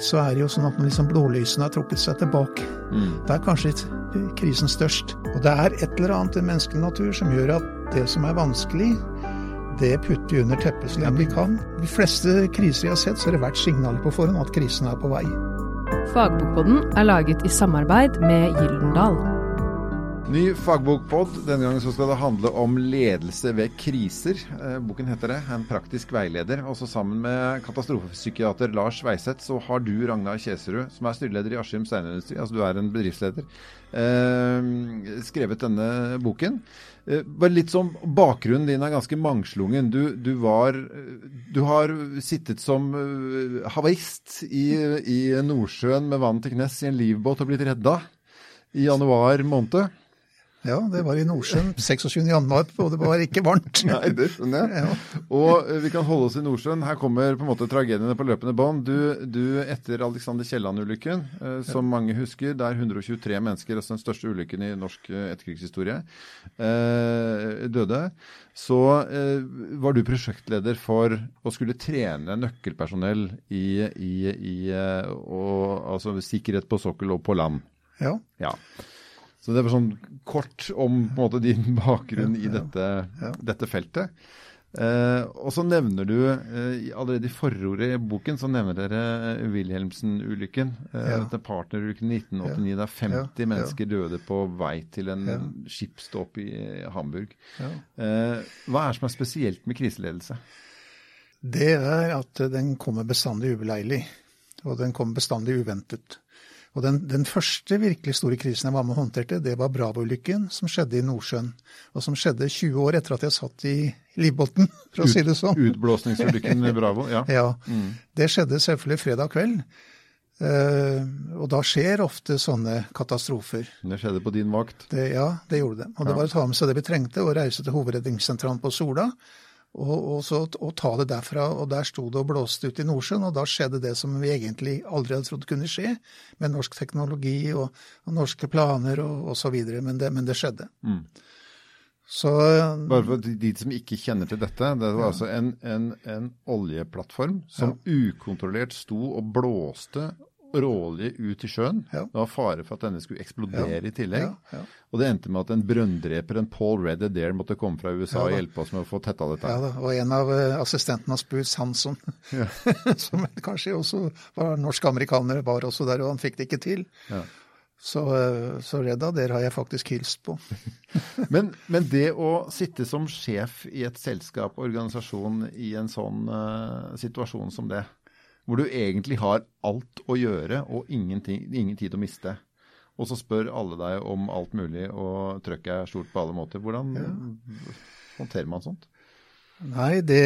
så er det jo sånn at når liksom blodlysene har trukket seg tilbake, mm. da er kanskje krisen størst. Og det er et eller annet i menneskelig natur som gjør at det som er vanskelig, det putter vi under teppet så lenge vi kan. De fleste kriser vi har sett, så har det vært signaler på forhånd at krisen er på vei. Fagbokboden er laget i samarbeid med Gyldendal. Ny fagbokpod. Denne gangen så skal det handle om ledelse ved kriser. Eh, boken heter det. En praktisk veileder. Også sammen med katastrofepsykiater Lars Weiseth så har du, Ragnar Kjeserud, som er styreleder i Askim Steinindustri, altså du er en bedriftsleder, eh, skrevet denne boken. Eh, bare litt som Bakgrunnen din er ganske mangslungen. Du, du, var, du har sittet som havarist i, i Nordsjøen med vann til knes i en livbåt og blitt redda i januar måned. Ja, det var i Nordsjøen 26.1, og det var ikke varmt. Nei, det skjønner jeg. Ja. Og eh, vi kan holde oss i Nordsjøen. Her kommer på en måte tragediene på løpende bånd. Du, du, etter Alexander Kielland-ulykken, eh, som mange husker, der 123 mennesker, altså den største ulykken i norsk eh, etterkrigshistorie, eh, døde, så var du prosjektleder for å skulle trene nøkkelpersonell i, i, i og, altså, sikkerhet på sokkel og på land. Ja. ja. Så det var sånn kort om på en måte, din bakgrunn i dette, dette feltet. Eh, og så nevner du eh, allerede i forordet i boken så nevner dere eh, Wilhelmsen-ulykken. Eh, ja. Partnerulykken i 1989 der 50 ja. mennesker døde på vei til en ja. skipsdåp i Hamburg. Eh, hva er det som er spesielt med kriseledelse? Det er at den kommer bestandig ubeleilig. Og den kommer bestandig uventet. Og den, den, første virkelig store krisen jeg var med og håndterte, det var Bravo-ulykken som skjedde i Nordsjøen. Og som skjedde 20 år etter at jeg satt i livbåten, for å Ut, si det sånn. Utblåsningsulykken med Bravo, ja. ja. Mm. Det skjedde selvfølgelig fredag kveld. Uh, og da skjer ofte sånne katastrofer. Det skjedde på din vakt? Det, ja, det gjorde det. Og det var å ta med seg det vi trengte, og reise til hovedredningssentralen på Sola og, og, så, og, ta det derfra. Og der sto det og blåste ut i Nordsjøen, og da skjedde det som vi egentlig aldri hadde trodd kunne skje, med norsk teknologi og, og norske planer og osv. Men, men det skjedde. Mm. Så, Bare for de som ikke kjenner til dette. Det var ja. altså en, en, en, oljeplattform som ja. ukontrollert sto og blåste råolje ut i sjøen. Ja. Det var fare for at denne skulle eksplodere ja. i tillegg. Ja. Og det endte med at en brønndreper, en Paul Red Adair, måtte komme fra USA og hjelpe oss med å få tetta dette. Ja, da. Og en av uh, assistentene hans, Bruce Hansson, som kanskje også var norsk-amerikaner, var også der, og han fikk det ikke til. Så, uh, så Red Adair har jeg faktisk hilst på. men, men, det å sitte som sjef i et selskap, organisasjon, i en sånn uh, situasjon som det, hvor du egentlig har alt å gjøre og ingen tid å miste. Og så spør alle deg om alt mulig, og trøkket er stort på alle måter. Hvordan ja. håndterer man sånt? Nei, det,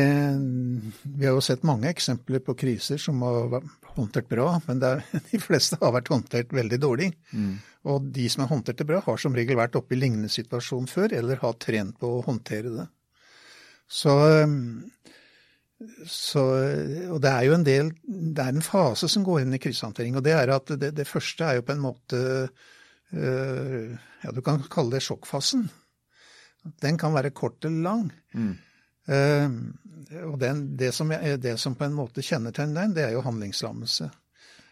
Vi har jo sett mange eksempler på kriser som har vært håndtert bra, men er, de fleste har vært håndtert veldig dårlig. Mm. Og de som har håndtert det bra, har som regel vært oppe i lignende situasjon før, eller har trent på å håndtere det. Så så, og det er jo en del Det er en fase som går inn i krisehåndtering. Og det er at det, det, første er jo på en måte øh, Ja, du kan kalle det sjokkfasen. Den kan være kort eller lang. Mm. Uh, og den, det, som, det, som, på en måte kjennetegner den, det er jo handlingslammelse.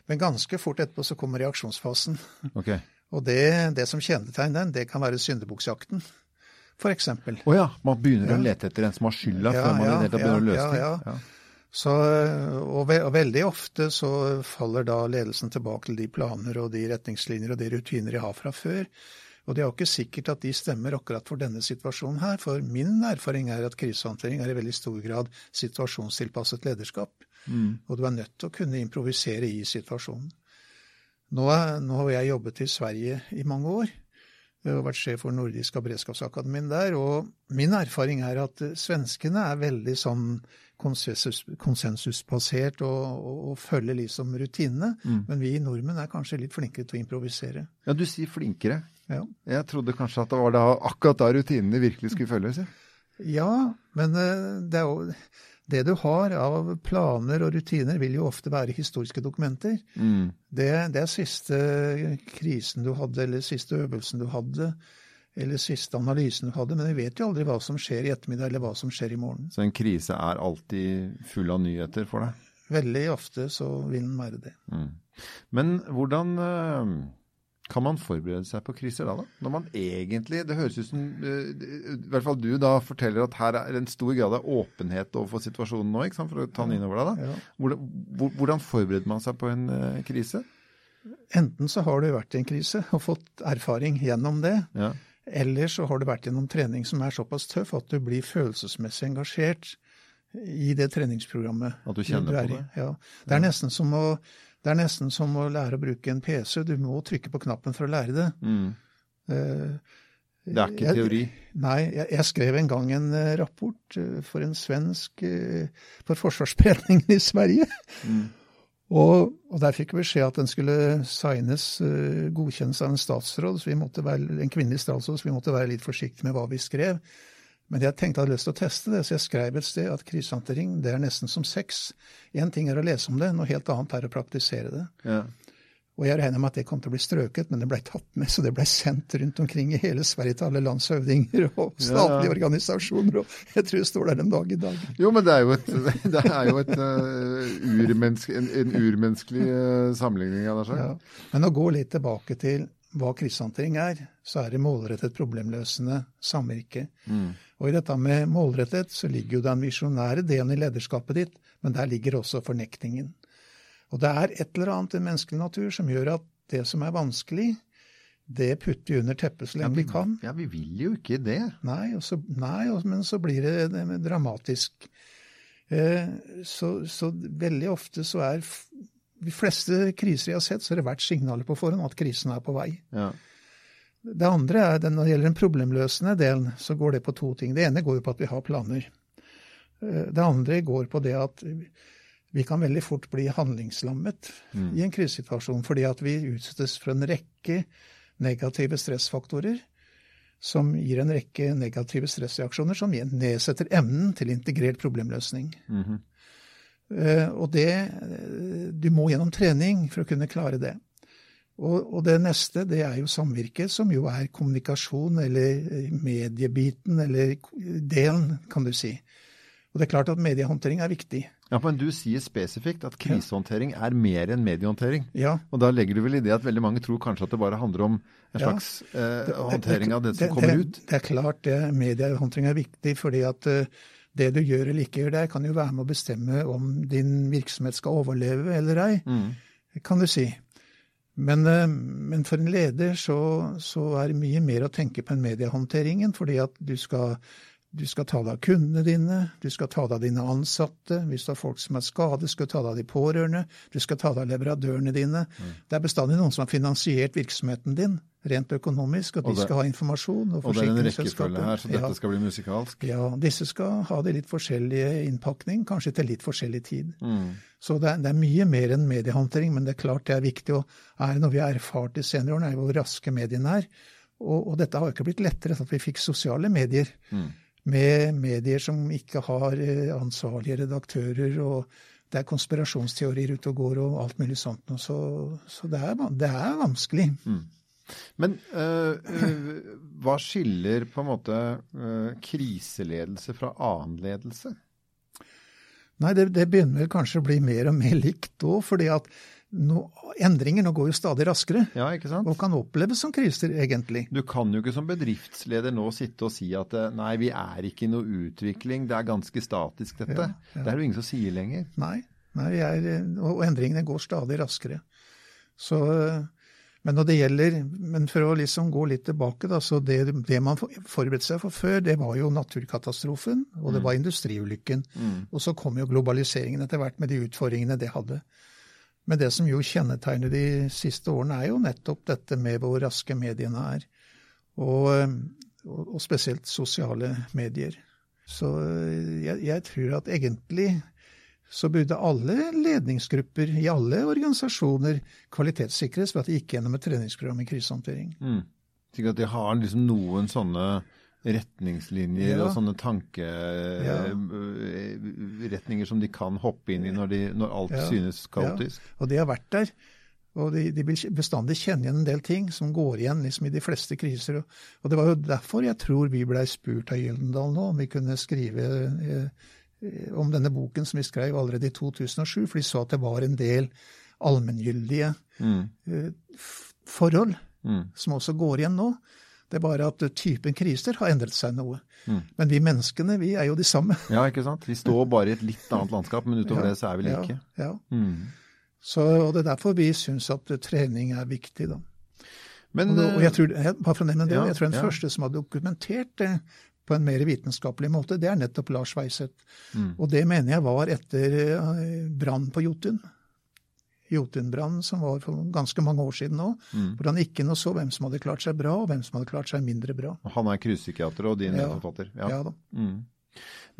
Men ganske fort etterpå så kommer reaksjonsfasen. Okay. Og det, det som kjennetegner den, det kan være syndebukkjakten f.eks. Å oh ja, man begynner ja. å lete etter en som har skylda, ja, før man ja, i det begynner å løse. Ja, så, og, ve og, veldig ofte så faller da ledelsen tilbake til de planer og de retningslinjer og de rutiner de har fra før. Og det er jo ikke sikkert at de stemmer akkurat for denne situasjonen her, for min erfaring er at krisehåndtering er i veldig stor grad situasjonstilpasset lederskap. Mm. Og du er nødt til å kunne improvisere i situasjonen. Nå, nå har jeg jobbet i Sverige i mange år. Jeg har vært sjef for Nordisk beredskapsakademien der, og min erfaring er at svenskene er veldig sånn konsensus, konsensusbasert og, og, og, følger liksom rutinene. Mm. Men vi nordmenn er kanskje litt flinkere til å improvisere. Ja, du sier flinkere. Ja. Jeg trodde kanskje at det var da, akkurat da rutinene virkelig skulle følges. Ja, men eh, det er jo det du har av planer og rutiner, vil jo ofte være historiske dokumenter. Mm. Det, det, er siste krisen du hadde, eller siste øvelsen du hadde, eller siste analysen du hadde. Men vi vet jo aldri hva som skjer i ettermiddag, eller hva som skjer i morgen. Så en krise er alltid full av nyheter for deg? Veldig ofte så vil den være det. Mm. Men hvordan eh, kan man forberede seg på kriser da, da? Når man egentlig Det høres ut som eh, I hvert fall du da forteller at her er en stor grad av åpenhet overfor situasjonen nå, ikke sant? for å ta den inn over deg. da. Hvordan, hvordan forbereder man seg på en eh, krise? Enten så har du vært i en krise og fått erfaring gjennom det, Ja. eller så har du vært gjennom trening som er såpass tøff at du blir følelsesmessig engasjert i det treningsprogrammet At du kjenner er på det? Ja. Det, er nesten som å, det er nesten som å lære å bruke en PC. Du må trykke på knappen for å lære det. Mm. Uh, Det er ikke jeg- teori. Nei, jeg, jeg skrev en gang en eh, rapport eh, for en svensk For Forsvarsberedningen i Sverige. Mm. Og, og der fikk vi beskjed at den skulle signes, godkjennes av en statsråd, så vi måtte være, en kvinnelig statsråd, så vi måtte være litt forsiktige med hva vi skrev. Men jeg tenkte jeg hadde lyst til å teste det, så jeg skrev et sted at krisehåndtering det er nesten som sex. Én ting er å lese om det, noe helt annet er å praktisere det. Ja. Og jeg regner med at det kom til å bli strøket, men det ble tatt med, så det ble sendt rundt omkring i hele Sverige til alle landshøvdinger og statlige Ja. organisasjoner, og jeg tror det står der en dag i dag. Jo, men det er jo, et, det er jo et, uh, urmenneske, en, en urmenneskelig uh, sammenligning. Anders. Ja. Men å gå litt tilbake til hva krisehåndtering er, så er det målrettet problemløsende samvirke. Mm. Og i dette med målrettet så ligger jo den visjonære delen i lederskapet ditt, men der ligger også fornektingen. Og det er et eller annet i menneskelig natur som gjør at det som er vanskelig, det putter vi under teppet så lenge vi kan. Ja, vi vil jo ikke det. Nei, og så, nei og, men så blir det, det dramatisk. Eh, så, så veldig ofte så er De fleste kriser jeg har sett, så har det vært signaler på forhånd at krisen er på vei. Ja. Det andre er, den- Når det gjelder den problemløsende delen, så går det på to ting. Det ene går jo på at vi har planer. Eh, Det andre går på det at vi kan veldig fort bli handlingslammet Mm. i en krisesituasjon, fordi at vi utsettes for en rekke negative stressfaktorer som gir en rekke negative stressreaksjoner som nedsetter evnen til integrert problemløsning. Mhm. Eh, Og det eh, Du må gjennom trening for å kunne klare det. Og, det neste, det er jo samvirke, som jo er kommunikasjon, eller eh, mediebiten, eller delen, kan du si. Og det er klart at mediehåndtering er viktig. ja, men du sier spesifikt at krisehåndtering er mer enn mediehåndtering. Ja, Og da legger du vel i det at veldig mange tror kanskje at det bare handler om en Ja. slags eh, håndtering av det som det, kommer ut? Det er klart det, mediehåndtering er viktig, fordi at eh, det du gjør eller ikke gjør der, kan jo være med å bestemme om din virksomhet skal overleve eller ei, Mm. kan du si. Men, eh, men for en leder så, så er det mye mer å tenke på enn mediehåndteringen, fordi at du skal, du skal ta deg av kundene dine, du skal ta deg av dine ansatte, hvis du har folk som er skadet, skal du ta deg av de pårørende, du skal ta deg av leverandørene dine. Mm. Det er bestandig noen som har finansiert virksomheten din, rent økonomisk, og de Og det- skal ha informasjon. Og Og det er en rekkefølge her, så dette Ja. skal bli musikalsk. Ja, disse skal ha det litt forskjellige innpakning, kanskje til litt forskjellig tid. Mm. Så det er, det er mye mer enn mediehåndtering, men det er klart det er viktig. Og er noe vi har erfart de senere årene, er hvor raske mediene er. Og, og dette har jo ikke blitt lettere sånn at vi fikk sosiale medier. Mm. Med medier som ikke har eh, ansvarlige redaktører, og det er konspirasjonsteorier ute og går og alt mulig sånt. noe. Så, så det, er, det er vanskelig. Men øh, øh, hva skiller på en måte øh, kriseledelse fra annen ledelse? Nei, det, det begynner kanskje å bli mer og mer likt òg, fordi at nå, endringer nå går jo stadig raskere. Ja, ikke sant? Og kan oppleves som kriser, egentlig. Du kan jo ikke som bedriftsleder nå sitte og si at eh, nei, vi er ikke i noe utvikling, det er ganske statisk dette. Ja, ja. Det er det jo ingen som sier lenger. Nei, nei vi er, og endringene går stadig raskere. Så, men når det gjelder, men for å liksom gå litt tilbake, da, så det, det man forberedte seg for før, det var jo naturkatastrofen, og det var industriulykken. Og så kom jo globaliseringen etter hvert med de utfordringene det hadde. Men det som jo kjennetegner de siste årene, er jo nettopp dette med hvor raske mediene er. Og, og, spesielt sosiale medier. Så jeg, jeg tror at egentlig så burde alle ledningsgrupper i alle organisasjoner kvalitetssikres ved at de gikk gjennom et treningsprogram i krisehåndtering. Mm. Slik at de har liksom noen sånne retningslinjer Ja. og sånne tankeretninger som de kan hoppe inn i når, de, når alt Ja. synes kaotisk. Og de har vært der. Og de, de vil bestandig kjenne igjen en del ting som går igjen liksom i de fleste kriser. Og, det var jo derfor jeg tror vi blei spurt av Gyldendal nå om vi kunne skrive eh, eh, om denne boken som vi skrev allerede i 2007, for de så at det var en del allmenngyldige Mm. eh, forhold Mm. som også går igjen nå. Det er bare at eh, typen kriser har endret seg noe. Mm. Men vi menneskene, vi er jo de samme. Ja, ikke sant? Vi står bare i et litt annet landskap, men utover Ja, det så er vi like. Ja, ja. Mm. Så, og det er derfor vi syns at eh, trening er viktig, da. Men Og, og jeg tror, bare for å nevne det, Ja, jeg tror den ja. første som har dokumentert det på en mer vitenskapelig måte, det er nettopp Lars Weiseth. Mm. Og det mener jeg var etter eh, brannen på Jotun. Jotunbrannen som var for ganske mange år siden nå. Mm. Hvor han ikke nå så hvem som hadde klart seg bra, og hvem som hadde klart seg mindre bra. Han er krisepsykiater og din Ja. medforfatter. Ja, da. Mm.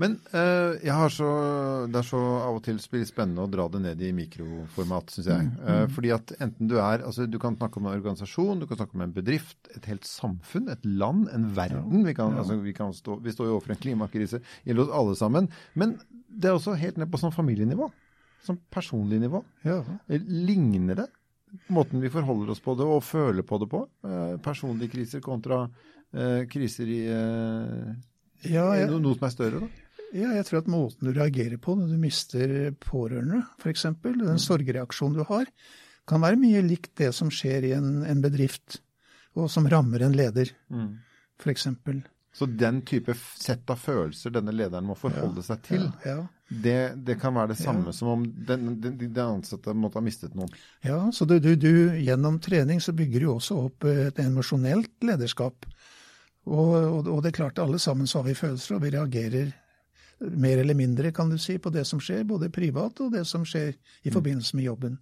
Men uh, jeg har så, det er så av og til spennende å dra det ned i mikroformat, syns jeg. Mm, uh, fordi at enten du er altså Du kan snakke om en organisasjon, du kan snakke om en bedrift, et helt samfunn, et land, en verden. Vi, kan, altså, vi, kan stå, vi står jo overfor en klimakrise, gjelder oss alle sammen. Men det er også helt ned på sånn familienivå. Sånn personlig nivå. Ja. Ligner det? Måten vi forholder oss på det og føler på det på? Eh, personlige kriser kontra eh, kriser i eh, Ja, jeg, noe, som er større, da? ja, jeg tror at måten du reagerer på når du mister pårørende, f.eks., den sorgreaksjonen du har, kan være mye likt det som skjer i en, en bedrift, og som rammer en leder, f.eks. Så den type sett av følelser denne lederen må forholde seg til, Ja, det, det kan være det samme som om den, den, den ansatte måtte ha mistet noen. ja, så du, du, du, gjennom trening så bygger du også opp et emosjonelt lederskap. Og, og, og det er klart, alle sammen så har vi følelser, og vi reagerer mer eller mindre, kan du si, på det som skjer, både privat og det som skjer i forbindelse med jobben.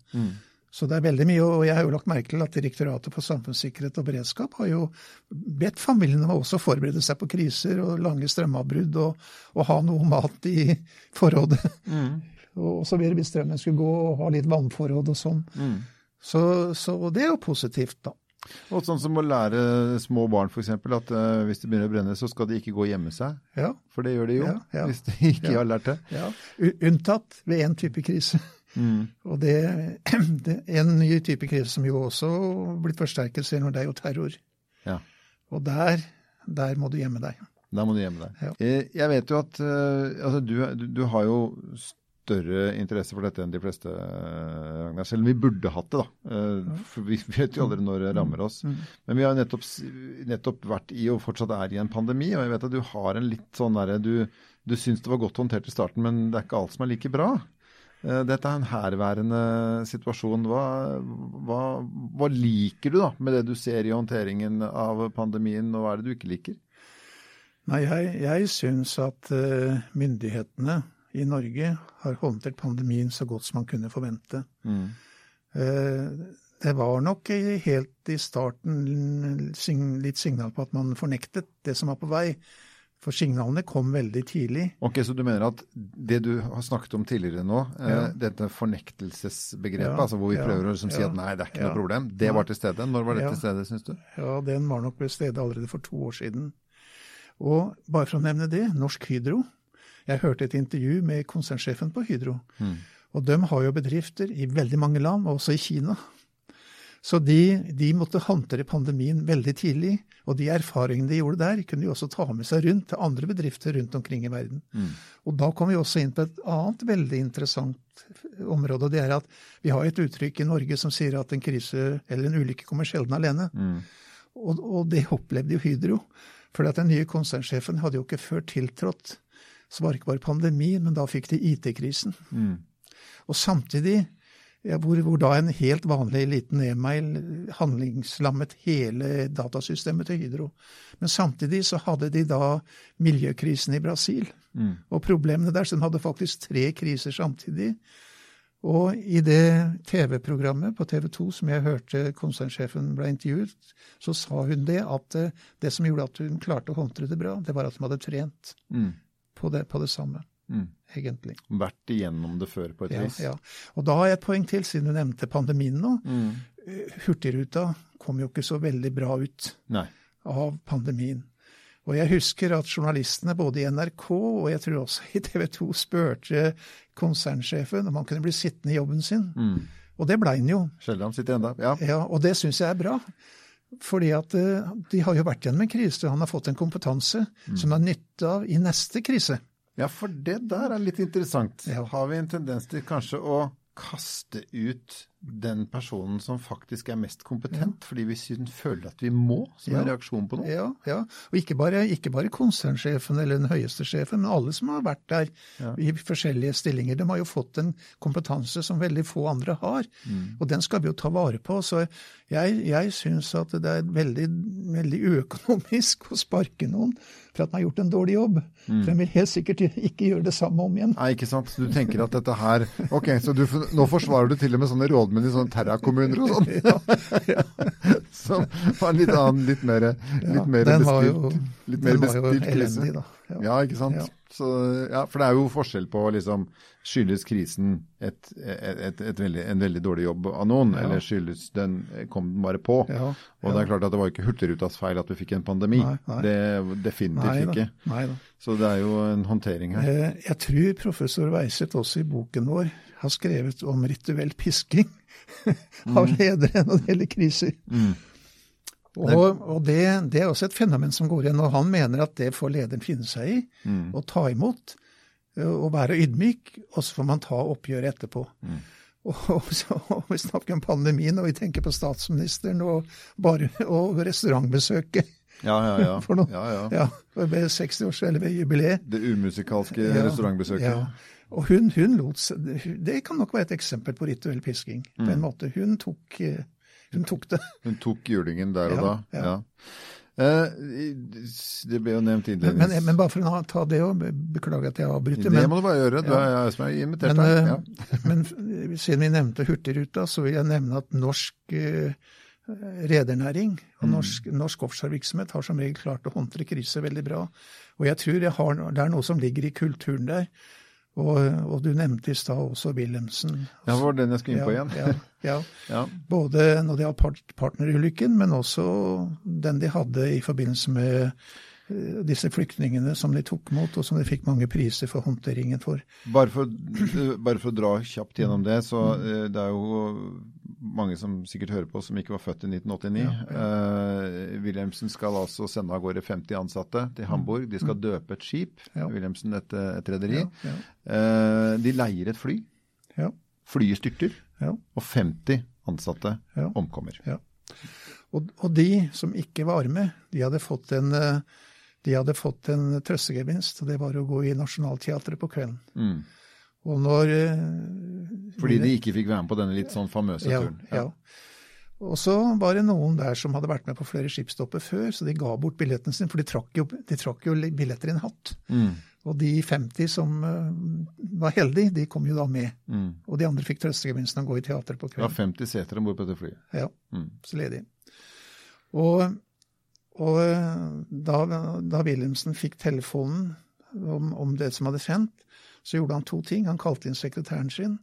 Så det er veldig mye, og jeg har jo lagt merke til at Direktoratet for samfunnssikkerhet og beredskap har jo bedt familiene om å også forberede seg på kriser og lange strømavbrudd, og, og ha noe mat i forrådet. Og så videre hvis strømmen skulle gå, og ha litt vannforråd og sånn. Så, så og det er jo positivt, da. Og sånn som å lære små barn f.eks. at uh, hvis det begynner å brenne, så skal de ikke gå og gjemme seg. Ja, For det gjør de jo, Ja, ja. hvis de ikke Ja. har lært det. ja. Unntatt ved én type krise. Og det, det En ny type krise som jo også blitt forsterket, senere det er jo terror. Ja. Og der, der må du gjemme deg. Da må du gjemme deg. Ja. Eh, Jeg vet jo at eh, altså du, du, har jo større interesse for dette enn de fleste, eh, Ragnar. Selv om vi burde hatt det, da. For vi vet jo aldri når det rammer oss. Men vi har nettopp, nettopp vært i, og fortsatt er i, en pandemi. Og jeg vet at du har en litt sånn derre du, du syns det var godt håndtert i starten, men det er ikke alt som er like bra. Eh, Dette er en herværende situasjon. Hva, hva, hva liker du da med det du ser i håndteringen av pandemien, og hva er det du ikke liker? Nei, jeg, jeg syns at eh, myndighetene i Norge har håndtert pandemien så godt som man kunne forvente. Mm. det var nok helt i starten litt signal på at man fornektet det som var på vei. For signalene kom veldig tidlig. Ok, Så du mener at det du har snakket om tidligere nå, eh, dette fornektelsesbegrepet, Ja, altså hvor vi ja, prøver å liksom si at nei, det er ikke ja. noe problem, det var til stede. Når var det Ja. til stede, syns du? Ja, den var nok til stede allerede for to år siden. Og bare for å nevne det, Norsk Hydro. Jeg hørte et intervju med konsernsjefen på Hydro. Og de har jo bedrifter i veldig mange land, også i Kina. Så de, de måtte håndtere pandemien veldig tidlig. Og de erfaringene de gjorde der, kunne de også ta med seg rundt til andre bedrifter rundt omkring i verden. Og da kom vi også inn på et annet veldig interessant område. og Det er at vi har et uttrykk i Norge som sier at en krise eller en ulykke kommer sjelden alene. Og, og det opplevde jo Hydro. For den nye konsernsjefen hadde jo ikke før tiltrådt. Så var det ikke bare pandemi, men da fikk de IT-krisen. Og samtidig, hvor, hvor da en helt vanlig liten e-mail handlingslammet hele datasystemet til Hydro. Men samtidig så hadde de da miljøkrisen i Brasil. Og problemene der, så de hadde faktisk tre kriser samtidig. Og i det TV-programmet på TV 2 som jeg hørte konsernsjefen ble intervjuet, så sa hun det at eh, det som gjorde at hun klarte å håndtere det bra, det var at de hadde trent på, det, på det samme, egentlig. Vært igjennom det før på et Ja, vis. ja. Og da har jeg et poeng til, siden du nevnte pandemien nå. Mm. Hurtigruta kom jo ikke så veldig bra ut Nei. av pandemien. Og jeg husker at journalistene både i NRK og jeg tror også i TV 2 spurte konsernsjefen om han kunne bli sittende i jobben sin. Og det blei han jo. Sjelden sitter enda. Ja. Ja, og det syns jeg er bra. Fordi at eh, de har jo vært gjennom en krise, han har fått en kompetanse som er nytte av i neste krise. Ja, for det der er litt interessant. Ja. Har vi en tendens til kanskje å kaste ut den personen som faktisk er mest kompetent, fordi vi føler at vi må, som en Ja. reaksjon på noe? Ja, ja. Og ikke bare, ikke bare konsernsjefen eller den høyeste sjefen, men alle som har vært der Ja. i forskjellige stillinger. De har jo fått en kompetanse som veldig få andre har. Mm. Og den skal vi jo ta vare på. Så jeg, jeg syns at det er veldig, veldig uøkonomisk å sparke noen for at man har gjort en dårlig jobb. Mm. For de vil helt sikkert ikke gjøre det samme om igjen. Nei, ikke sant. Du tenker at dette her Ok, så du, nå forsvarer du til og med sånne rådmenn i sånne terrakommuner og sånn. Som var en litt annen, litt mer, litt mer den var jo, litt mer den var jo bestilt elendig, da. Ja, ikke sant. Så, ja, for det er jo forskjell på liksom Skyldes krisen et, et, et, veldig, en veldig dårlig jobb av noen, Ja. eller skyldes den kom den bare på? Ja, Og det er klart at det var ikke Hurtigrutas feil at vi fikk en pandemi. Nei, nei. Det definitivt Nei da. ikke. Nei da. Så det er jo en håndtering her. Eh, Jeg tror professor Weiseth også i boken vår har skrevet om rituell pisking av ledere når det gjelder kriser. Mm. Og, og det, det er også et fenomen som går igjen, og han mener at det får lederen finne seg i, Mm. og ta imot, og være ydmyk, og så får man ta oppgjøret etterpå. Mm. Og, og, så, og vi snakker om pandemien, og vi tenker på statsministeren og, bare, og restaurantbesøket. Ja, ja, ja. For noe. ja, ja. Ja, ved 60 års eller ved jubileet. Det umusikalske Ja, restaurantbesøket. Ja. Og hun, hun lot Det kan nok være et eksempel på rituell pisking. på Mm. en måte. Hun tok, eh, hun tok det. Hun tok julingen der og Ja, da. ja. Ja. Eh, det ble jo nevnt innledningsvis. men, men bare for å ta det òg, beklager at jeg avbryter. det Men, må du bare gjøre. Du er jeg som er invitert men, deg. eh, Ja. men siden vi nevnte Hurtigruta, så vil jeg nevne at norsk redernæring og Mm. norsk, norsk offshorevirksomhet har som regel klart å håndtere kriser veldig bra. Og jeg tror jeg har, det er noe som ligger i kulturen der. Og, og du nevnte i stad også Wilhelmsen. ja, det var den jeg skulle inn på igjen. Ja, ja, Ja. Både når det gjaldt part partnerulykken, men også den de hadde i forbindelse med eh, disse flyktningene som de tok mot, og som de fikk mange priser for håndteringen for. Bare, for, bare for å dra kjapt gjennom det, så eh, det er jo mange som sikkert hører på som ikke var født i 1989. Eh, Wilhelmsen skal altså sende av gårde 50 ansatte til Hamburg. De skal døpe et skip. Ja. Wilhelmsen et, et rederi. Ja, ja, Eh, de leier et fly. ja, Flyet styrter, ja, og 50 ansatte Ja. omkommer. Og, og de som ikke var med, de hadde fått en, eh, de hadde fått en trøstegevinst, og det var å gå i Nationaltheatret på kvelden. Mm. Og når eh, Fordi de ikke fikk være med på denne litt sånn famøse ja, turen. ja. Og så var det noen der som hadde vært med på flere skipstopper før, så de ga bort billetten sin, for de trakk jo, de trakk jo billetter i en hatt. Mm. Og de 50 som eh, var heldige, de kom jo da med. Mm. Og de andre fikk trøstegevinsten å gå i teater på Det var kvelden. 50 seter om bord på dette flyet. Ja, Mm. så ledig. Og, og eh, da, da Wilhelmsen fikk telefonen om, om det som hadde sendt, så gjorde han to ting. Han kalte inn sekretæren sin,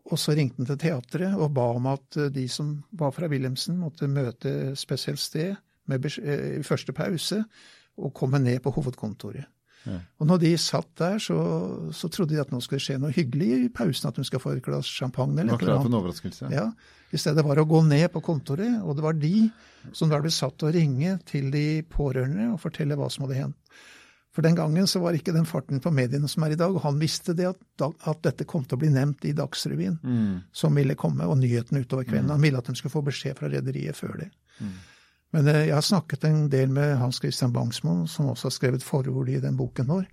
og så ringte han til teatret og ba om at eh, de som var fra Wilhelmsen, måtte møte et spesielt sted eh, i første pause og komme ned på hovedkontoret. Ja. Og når de satt der, så, så trodde de at nå skulle skje noe hyggelig i pausen, at de skal få et glass champagne eller klar for en overraskelse. Ja, I stedet var det å gå ned på kontoret, og det var de som da ble satt til å ringe til de pårørende og fortelle hva som hadde hendt. For den gangen så var ikke den farten på mediene som er i dag, og han visste det at, at dette kom til å bli nevnt i Dagsrevyen, Mm. som ville komme, og nyhetene utover kvelden. Han ville at de skulle få beskjed fra rederiet før det. Mm. Men eh, jeg har snakket en del med Hans Christian Bangsmo, som også har skrevet forord i den boken vår.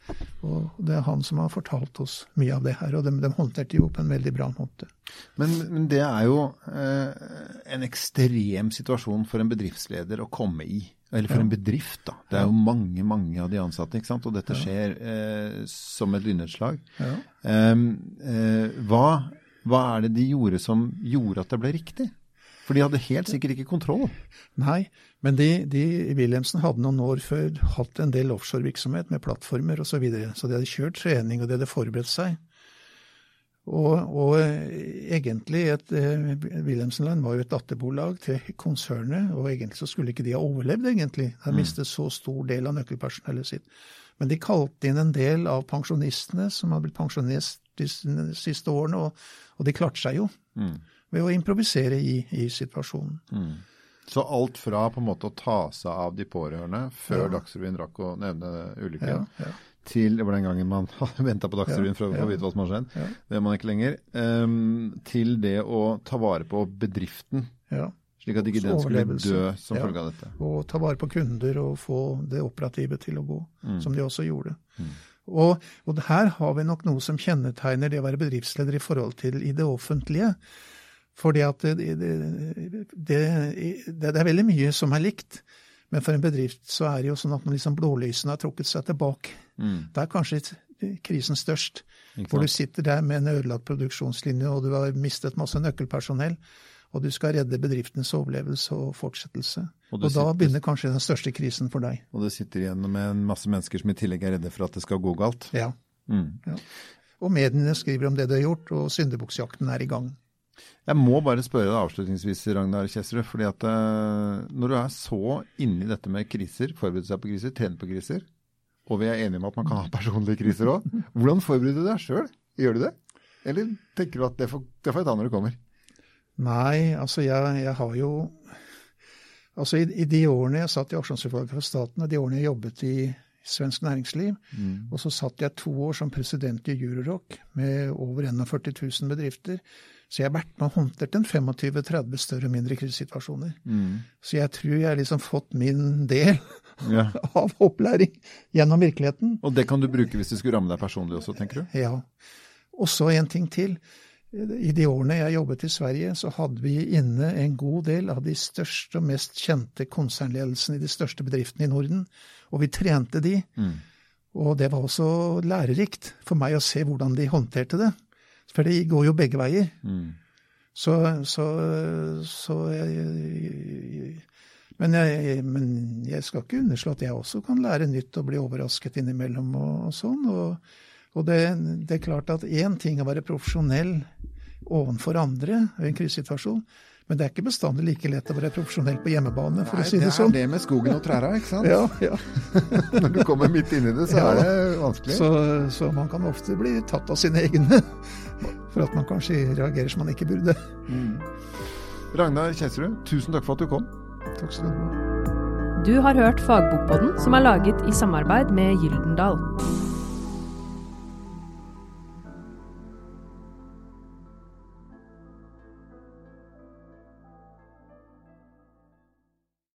Og det er han som har fortalt oss mye av det her, og de, de håndterte jo på en veldig bra måte. Men, men det er jo eh, en ekstrem situasjon for en bedriftsleder å komme i. Eller for en bedrift, da. Det er jo mange mange av de ansatte, ikke sant? og dette skjer eh, som et lynnedslag. Ja. Em, eh, hva, hva er det de gjorde som gjorde at det ble riktig? For de hadde helt sikkert ikke kontroll. Nei, men de, de Wilhelmsen hadde noen år før hatt en del offshorevirksomhet med plattformer osv. Så, videre. så de hadde kjørt trening, og de hadde forberedt seg. Og, og eh, egentlig et, eh, Wilhelmsenland var jo et datterbolag til konsernet, og egentlig så skulle ikke de ha overlevd, egentlig. De mistet så stor del av nøkkelpersonellet sitt. Men de kalte inn en del av pensjonistene som hadde blitt pensjonist de siste årene, og, og de klarte seg jo Mm. ved å improvisere i, i situasjonen. Mm. Så alt fra på en måte å ta seg av de pårørende før Ja. Dagsrevyen rakk å nevne ulykken, Ja, ja. Til Det var den gangen man venta på Dagsrevyen for å få vite hva som har skjedd. Ja. Det er man ikke lenger. Um, til det å ta vare på bedriften. Ja. Slik at ikke den skulle dø som følge av dette. Og ta vare på kunder og få det operative til å gå, mm. som de også gjorde. Mm. Og, og, her har vi nok noe som kjennetegner det å være bedriftsleder i forhold til i det offentlige. For det, det, det, det, er veldig mye som er likt. Men for en bedrift så er det jo sånn at når liksom blålysene har trukket seg tilbake, mm. da er kanskje krisen størst. Hvor du sitter der med en ødelagt produksjonslinje, og du har mistet masse nøkkelpersonell. Og du skal redde bedriftens overlevelse og fortsettelse. Og, og da sitter, begynner kanskje den største krisen for deg. Og det sitter igjen med en masse mennesker som i tillegg er redde for at det skal gå galt. Ja. Mm. ja. Og mediene skriver om det du har gjort, og syndebuksjakten er i gang. Jeg må bare spørre deg avslutningsvis, Ragnar Kjesserud. fordi at uh, Når du er så inni dette med kriser, forbereder seg på kriser, trener på kriser, og vi er enige om at man kan ha personlige kriser òg, hvordan forbereder du deg sjøl? Gjør du det? Eller tenker du at det får, det får jeg ta når det kommer? Nei, altså jeg, jeg har jo Altså i, i, de årene jeg satt i aksjonsutvalget for staten, og de årene jeg jobbet i svensk næringsliv, mm. og så satt jeg to år som president i Eurorock med over 41 000 bedrifter, så jeg har vært med og håndtert en 25-30 større og mindre krisesituasjoner. Mm. Så jeg tror jeg har liksom fått min del ja. av opplæring gjennom virkeligheten. Og det kan du bruke hvis det skulle ramme deg personlig også, tenker du? Ja. Og så en ting til. I de årene jeg jobbet i Sverige, så hadde vi inne en god del av de største og mest kjente konsernledelsene i de største bedriftene i Norden. Og vi trente de. Mm. Og det var også lærerikt for meg å se hvordan de håndterte det. For det går jo begge veier. Mm. Så, så, så jeg, men, jeg, men, jeg, skal ikke underslå at jeg også kan lære nytt og bli overrasket innimellom og, og sånn. Og, og det, det, er klart at én ting å være profesjonell overfor andre i en krisesituasjon. Men det er ikke bestandig like lett å være profesjonell på hjemmebane, for Nei, å si det, sånn. Det er det med skogen og trærne, ikke sant? Ja, ja. Når du kommer midt inni det, så ja, er det vanskelig. Så, så, man kan ofte bli tatt av sine egne for at man kanskje reagerer som man ikke burde. Mm. Ragnar Kjelsrud, tusen takk for at du kom. Takk skal du ha. Du har hørt Fagbokpodden, som er laget i samarbeid med Gyldendal.